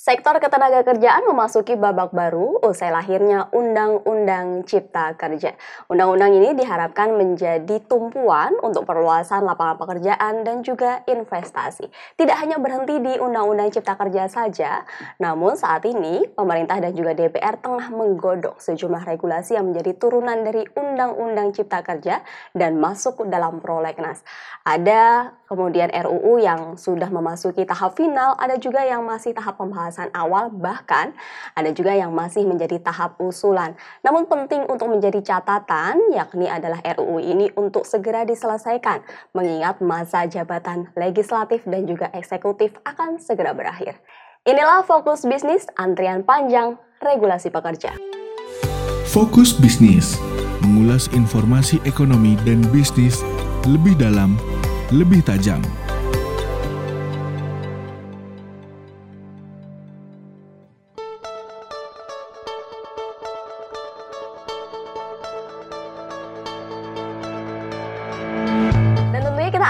Sektor ketenagakerjaan memasuki babak baru usai lahirnya Undang-Undang Cipta Kerja. Undang-undang ini diharapkan menjadi tumpuan untuk perluasan lapangan pekerjaan dan juga investasi. Tidak hanya berhenti di Undang-Undang Cipta Kerja saja, namun saat ini pemerintah dan juga DPR tengah menggodok sejumlah regulasi yang menjadi turunan dari Undang-Undang Cipta Kerja dan masuk dalam prolegnas. Ada kemudian RUU yang sudah memasuki tahap final, ada juga yang masih tahap pembahasan pembahasan awal, bahkan ada juga yang masih menjadi tahap usulan. Namun penting untuk menjadi catatan, yakni adalah RUU ini untuk segera diselesaikan, mengingat masa jabatan legislatif dan juga eksekutif akan segera berakhir. Inilah Fokus Bisnis, antrian panjang, regulasi pekerja. Fokus Bisnis, mengulas informasi ekonomi dan bisnis lebih dalam, lebih tajam.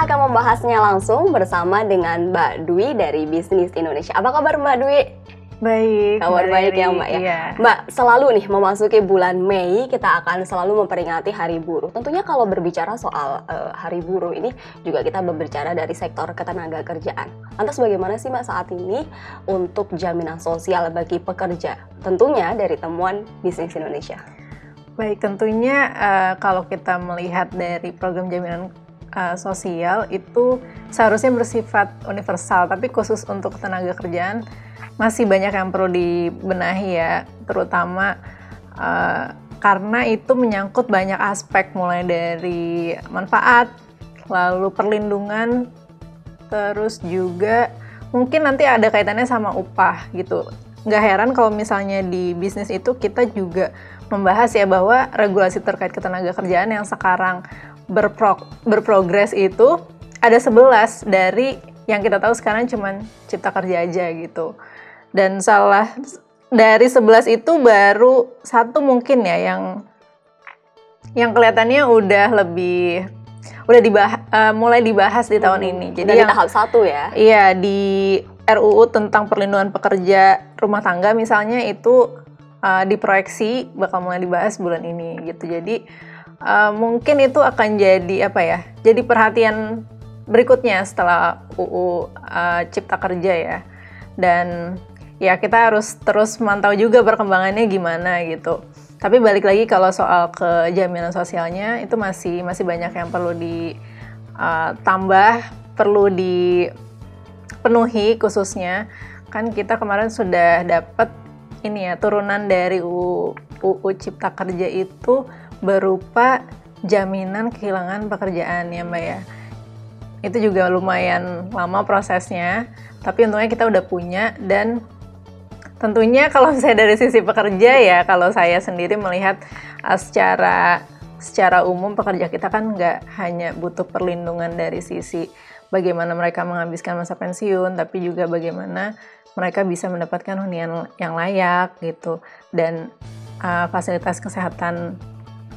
Kita akan membahasnya langsung bersama dengan Mbak Dwi dari Bisnis Indonesia. Apa kabar Mbak Dwi? Baik. Kabar baik ya Mbak ya. Iya. Mbak, selalu nih memasuki bulan Mei kita akan selalu memperingati Hari Buruh. Tentunya kalau berbicara soal uh, Hari Buruh ini juga kita berbicara dari sektor ketenaga kerjaan. Lantas bagaimana sih Mbak saat ini untuk jaminan sosial bagi pekerja? Tentunya dari temuan Bisnis Indonesia. Baik, tentunya uh, kalau kita melihat dari program jaminan uh, sosial itu seharusnya bersifat universal, tapi khusus untuk tenaga kerjaan masih banyak yang perlu dibenahi ya, terutama uh, karena itu menyangkut banyak aspek mulai dari manfaat, lalu perlindungan, terus juga mungkin nanti ada kaitannya sama upah gitu. Nggak heran kalau misalnya di bisnis itu kita juga membahas ya bahwa regulasi terkait ketenaga kerjaan yang sekarang berpro berprogres itu ada 11 dari yang kita tahu sekarang cuman cipta kerja aja gitu. Dan salah dari 11 itu baru satu mungkin ya yang yang kelihatannya udah lebih udah dibahas uh, mulai dibahas di tahun hmm, ini. Jadi yang, tahap satu ya. Iya, di RUU tentang perlindungan pekerja rumah tangga misalnya itu uh, diproyeksi bakal mulai dibahas bulan ini gitu. Jadi uh, mungkin itu akan jadi apa ya? Jadi perhatian berikutnya setelah UU uh, eh, Cipta Kerja ya. Dan ya kita harus terus memantau juga perkembangannya gimana gitu. Tapi balik lagi kalau soal kejaminan sosialnya itu masih masih banyak yang perlu ditambah, eh, perlu dipenuhi khususnya kan kita kemarin sudah dapat ini ya turunan dari UU Cipta Kerja itu berupa jaminan kehilangan pekerjaan ya Mbak ya. Itu juga lumayan lama prosesnya, tapi untungnya kita udah punya dan tentunya kalau saya dari sisi pekerja ya, kalau saya sendiri melihat uh, secara secara umum pekerja kita kan nggak hanya butuh perlindungan dari sisi bagaimana mereka menghabiskan masa pensiun, tapi juga bagaimana mereka bisa mendapatkan hunian yang layak gitu dan uh, fasilitas kesehatan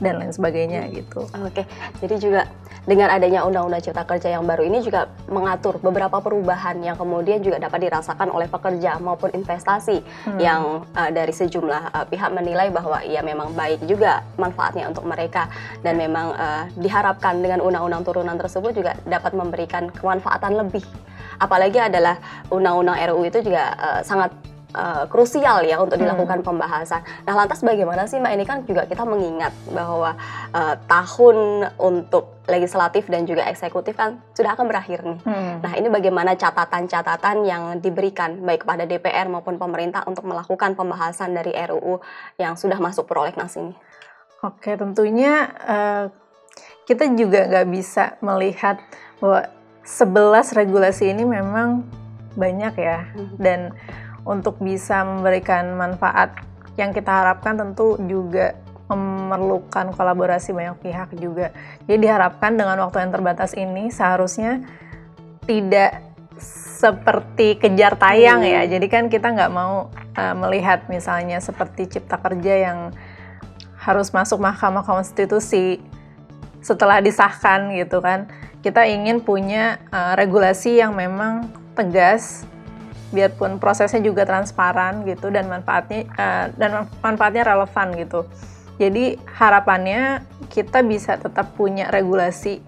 dan lain sebagainya gitu. Oke, jadi juga dengan adanya Undang-Undang Cipta Kerja yang baru ini juga mengatur beberapa perubahan yang kemudian juga dapat dirasakan oleh pekerja maupun investasi hmm. yang uh, dari sejumlah uh, pihak menilai bahwa ia memang baik juga manfaatnya untuk mereka dan memang uh, diharapkan dengan undang-undang turunan tersebut juga dapat memberikan kemanfaatan lebih. Apalagi adalah undang-undang RUU itu juga uh, sangat uh, krusial ya untuk hmm. dilakukan hmm. pembahasan. Nah, lantas bagaimana sih Mbak ini kan juga kita mengingat bahwa uh, tahun untuk legislatif dan juga eksekutif kan sudah akan berakhir nih. Hmm. Nah, ini bagaimana catatan-catatan yang diberikan baik kepada DPR maupun pemerintah untuk melakukan pembahasan dari RUU yang sudah masuk prolegnas ini? Oke, tentunya uh, kita juga nggak bisa melihat bahwa 11 regulasi ini memang banyak ya hmm. dan untuk bisa memberikan manfaat yang kita harapkan tentu juga memerlukan kolaborasi banyak pihak juga. Jadi diharapkan dengan waktu yang terbatas ini seharusnya tidak seperti kejar tayang ya. hmm. ya. Jadi kan kita nggak mau uh, melihat misalnya seperti cipta kerja yang harus masuk Mahkamah Konstitusi setelah disahkan gitu kan. Kita ingin punya uh, regulasi yang memang tegas biarpun prosesnya juga transparan gitu dan manfaatnya uh, dan manfaatnya relevan gitu. Jadi harapannya kita bisa tetap punya regulasi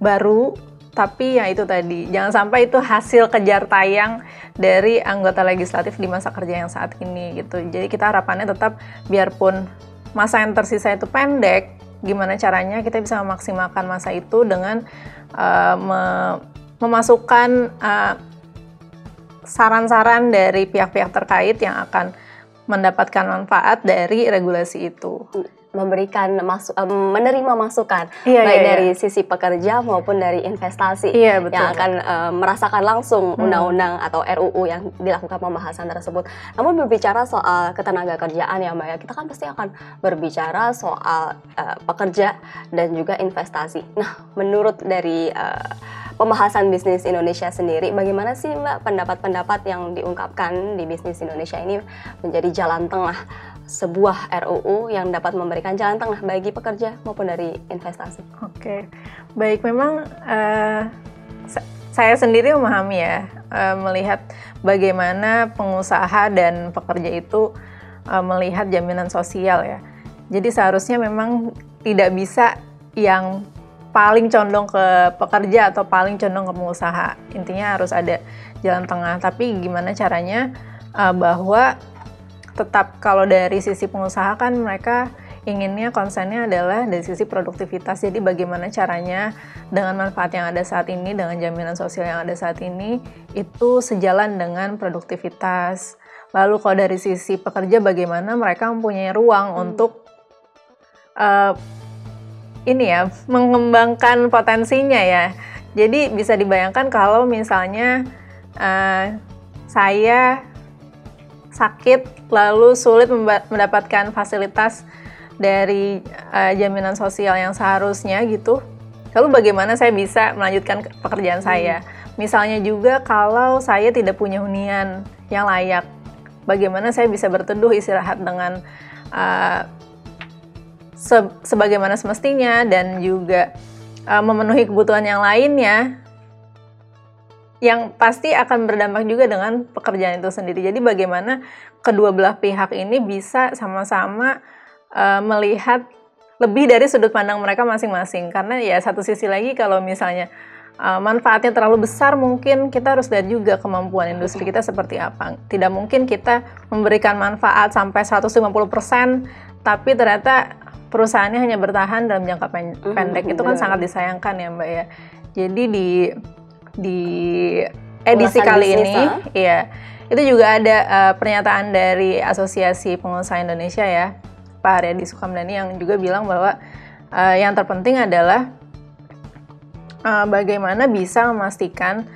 baru tapi ya itu tadi jangan sampai itu hasil kejar tayang dari anggota legislatif di masa kerja yang saat ini gitu. Jadi kita harapannya tetap biarpun masa yang tersisa itu pendek, gimana caranya kita bisa memaksimalkan masa itu dengan uh, me memasukkan uh, saran-saran dari pihak-pihak terkait yang akan mendapatkan manfaat dari regulasi itu memberikan masuk menerima masukan iya, baik iya, dari iya. sisi pekerja maupun dari investasi iya, betul. yang akan uh, merasakan langsung hmm. undang-undang hmm. atau RUU yang dilakukan pembahasan tersebut. Namun berbicara soal ketenaga kerjaan ya Mbak ya, kita kan pasti akan berbicara soal uh, pekerja dan juga investasi. Nah, menurut dari uh, pembahasan bisnis Indonesia sendiri, bagaimana sih Mbak pendapat-pendapat yang diungkapkan di bisnis Indonesia ini menjadi jalan tengah sebuah RUU yang dapat memberikan jalan tengah bagi pekerja maupun dari investasi. Oke, baik memang uh, saya sendiri memahami ya uh, melihat bagaimana pengusaha dan pekerja itu uh, melihat jaminan sosial ya. Jadi seharusnya memang tidak bisa yang paling condong ke pekerja atau paling condong ke pengusaha. Intinya harus ada jalan tengah. Tapi gimana caranya uh, bahwa tetap kalau dari sisi pengusaha kan mereka inginnya konsennya adalah dari sisi produktivitas. Jadi bagaimana caranya dengan manfaat yang ada saat ini, dengan jaminan sosial yang ada saat ini, itu sejalan dengan produktivitas. Lalu kalau dari sisi pekerja bagaimana mereka mempunyai ruang hmm. untuk uh, ini ya mengembangkan potensinya ya. Jadi bisa dibayangkan kalau misalnya uh, saya sakit lalu sulit mendapatkan fasilitas dari uh, jaminan sosial yang seharusnya gitu. Lalu bagaimana saya bisa melanjutkan pekerjaan hmm. saya? Misalnya juga kalau saya tidak punya hunian yang layak, bagaimana saya bisa berteduh istirahat dengan uh, se sebagaimana semestinya dan juga uh, memenuhi kebutuhan yang lainnya yang pasti akan berdampak juga dengan pekerjaan itu sendiri. Jadi bagaimana kedua belah pihak ini bisa sama-sama uh, melihat lebih dari sudut pandang mereka masing-masing. Karena ya satu sisi lagi kalau misalnya uh, manfaatnya terlalu besar mungkin kita harus lihat juga kemampuan industri kita seperti apa. Tidak mungkin kita memberikan manfaat sampai 150% tapi ternyata perusahaannya hanya bertahan dalam jangka pendek. Mm -hmm. Itu kan sangat disayangkan ya Mbak ya. Jadi di di edisi Ulasan kali ini, ya itu juga ada uh, pernyataan dari Asosiasi Pengusaha Indonesia ya, Pak Haryadi Sukamdani yang juga bilang bahwa uh, yang terpenting adalah uh, bagaimana bisa memastikan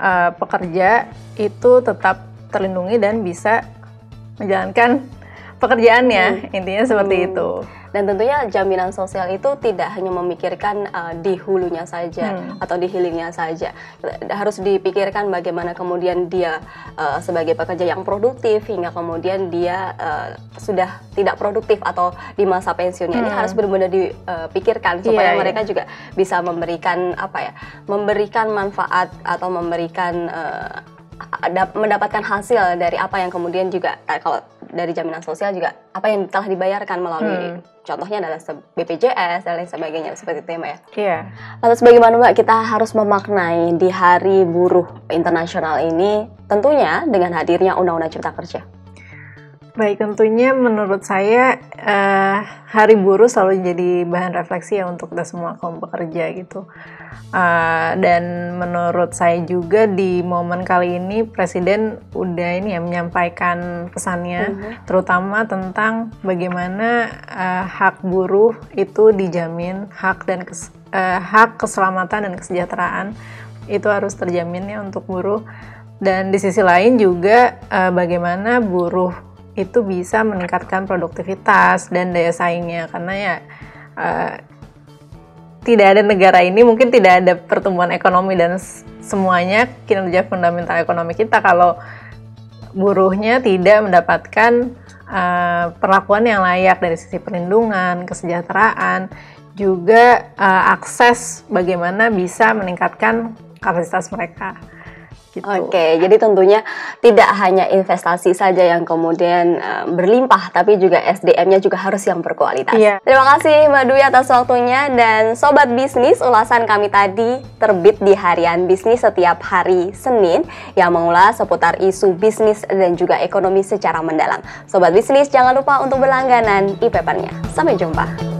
uh, pekerja itu tetap terlindungi dan bisa menjalankan pekerjaannya, hmm. intinya seperti hmm. itu. Dan tentunya jaminan sosial itu tidak hanya memikirkan uh, di hulunya saja hmm. atau di hilirnya saja. Harus dipikirkan bagaimana kemudian dia uh, sebagai pekerja yang produktif hingga kemudian dia uh, sudah tidak produktif atau di masa pensiunnya hmm. ini harus benar-benar dipikirkan supaya yeah, mereka yeah. juga bisa memberikan apa ya, memberikan manfaat atau memberikan uh, mendapatkan hasil dari apa yang kemudian juga kalau dari jaminan sosial juga apa yang telah dibayarkan melalui hmm. contohnya adalah BPJS dan lain sebagainya seperti itu ya Mbak ya. Iya. Lalu bagaimana Mbak kita harus memaknai di Hari Buruh Internasional ini tentunya dengan hadirnya Undang-Undang Cipta Kerja. Baik, tentunya menurut saya uh, Hari Buruh selalu jadi bahan refleksi ya untuk kita semua kaum pekerja gitu. Uh, dan menurut saya juga di momen kali ini Presiden udah ini ya menyampaikan pesannya, uh -huh. terutama tentang bagaimana uh, hak buruh itu dijamin, hak dan kes, uh, hak keselamatan dan kesejahteraan itu harus terjamin ya untuk buruh. Dan di sisi lain juga uh, bagaimana buruh itu bisa meningkatkan produktivitas dan daya saingnya karena ya uh, tidak ada negara ini mungkin tidak ada pertumbuhan ekonomi dan semuanya kinerja fundamental ekonomi kita kalau buruhnya tidak mendapatkan uh, perlakuan yang layak dari sisi perlindungan, kesejahteraan, juga uh, akses bagaimana bisa meningkatkan kapasitas mereka. Gitu. Oke, jadi tentunya tidak hanya investasi saja yang kemudian uh, berlimpah, tapi juga SDM-nya juga harus yang berkualitas. Iya. Terima kasih Mbak Dwi atas waktunya dan Sobat Bisnis, ulasan kami tadi terbit di harian bisnis setiap hari Senin yang mengulas seputar isu bisnis dan juga ekonomi secara mendalam. Sobat Bisnis, jangan lupa untuk berlangganan e-papernya. Sampai jumpa.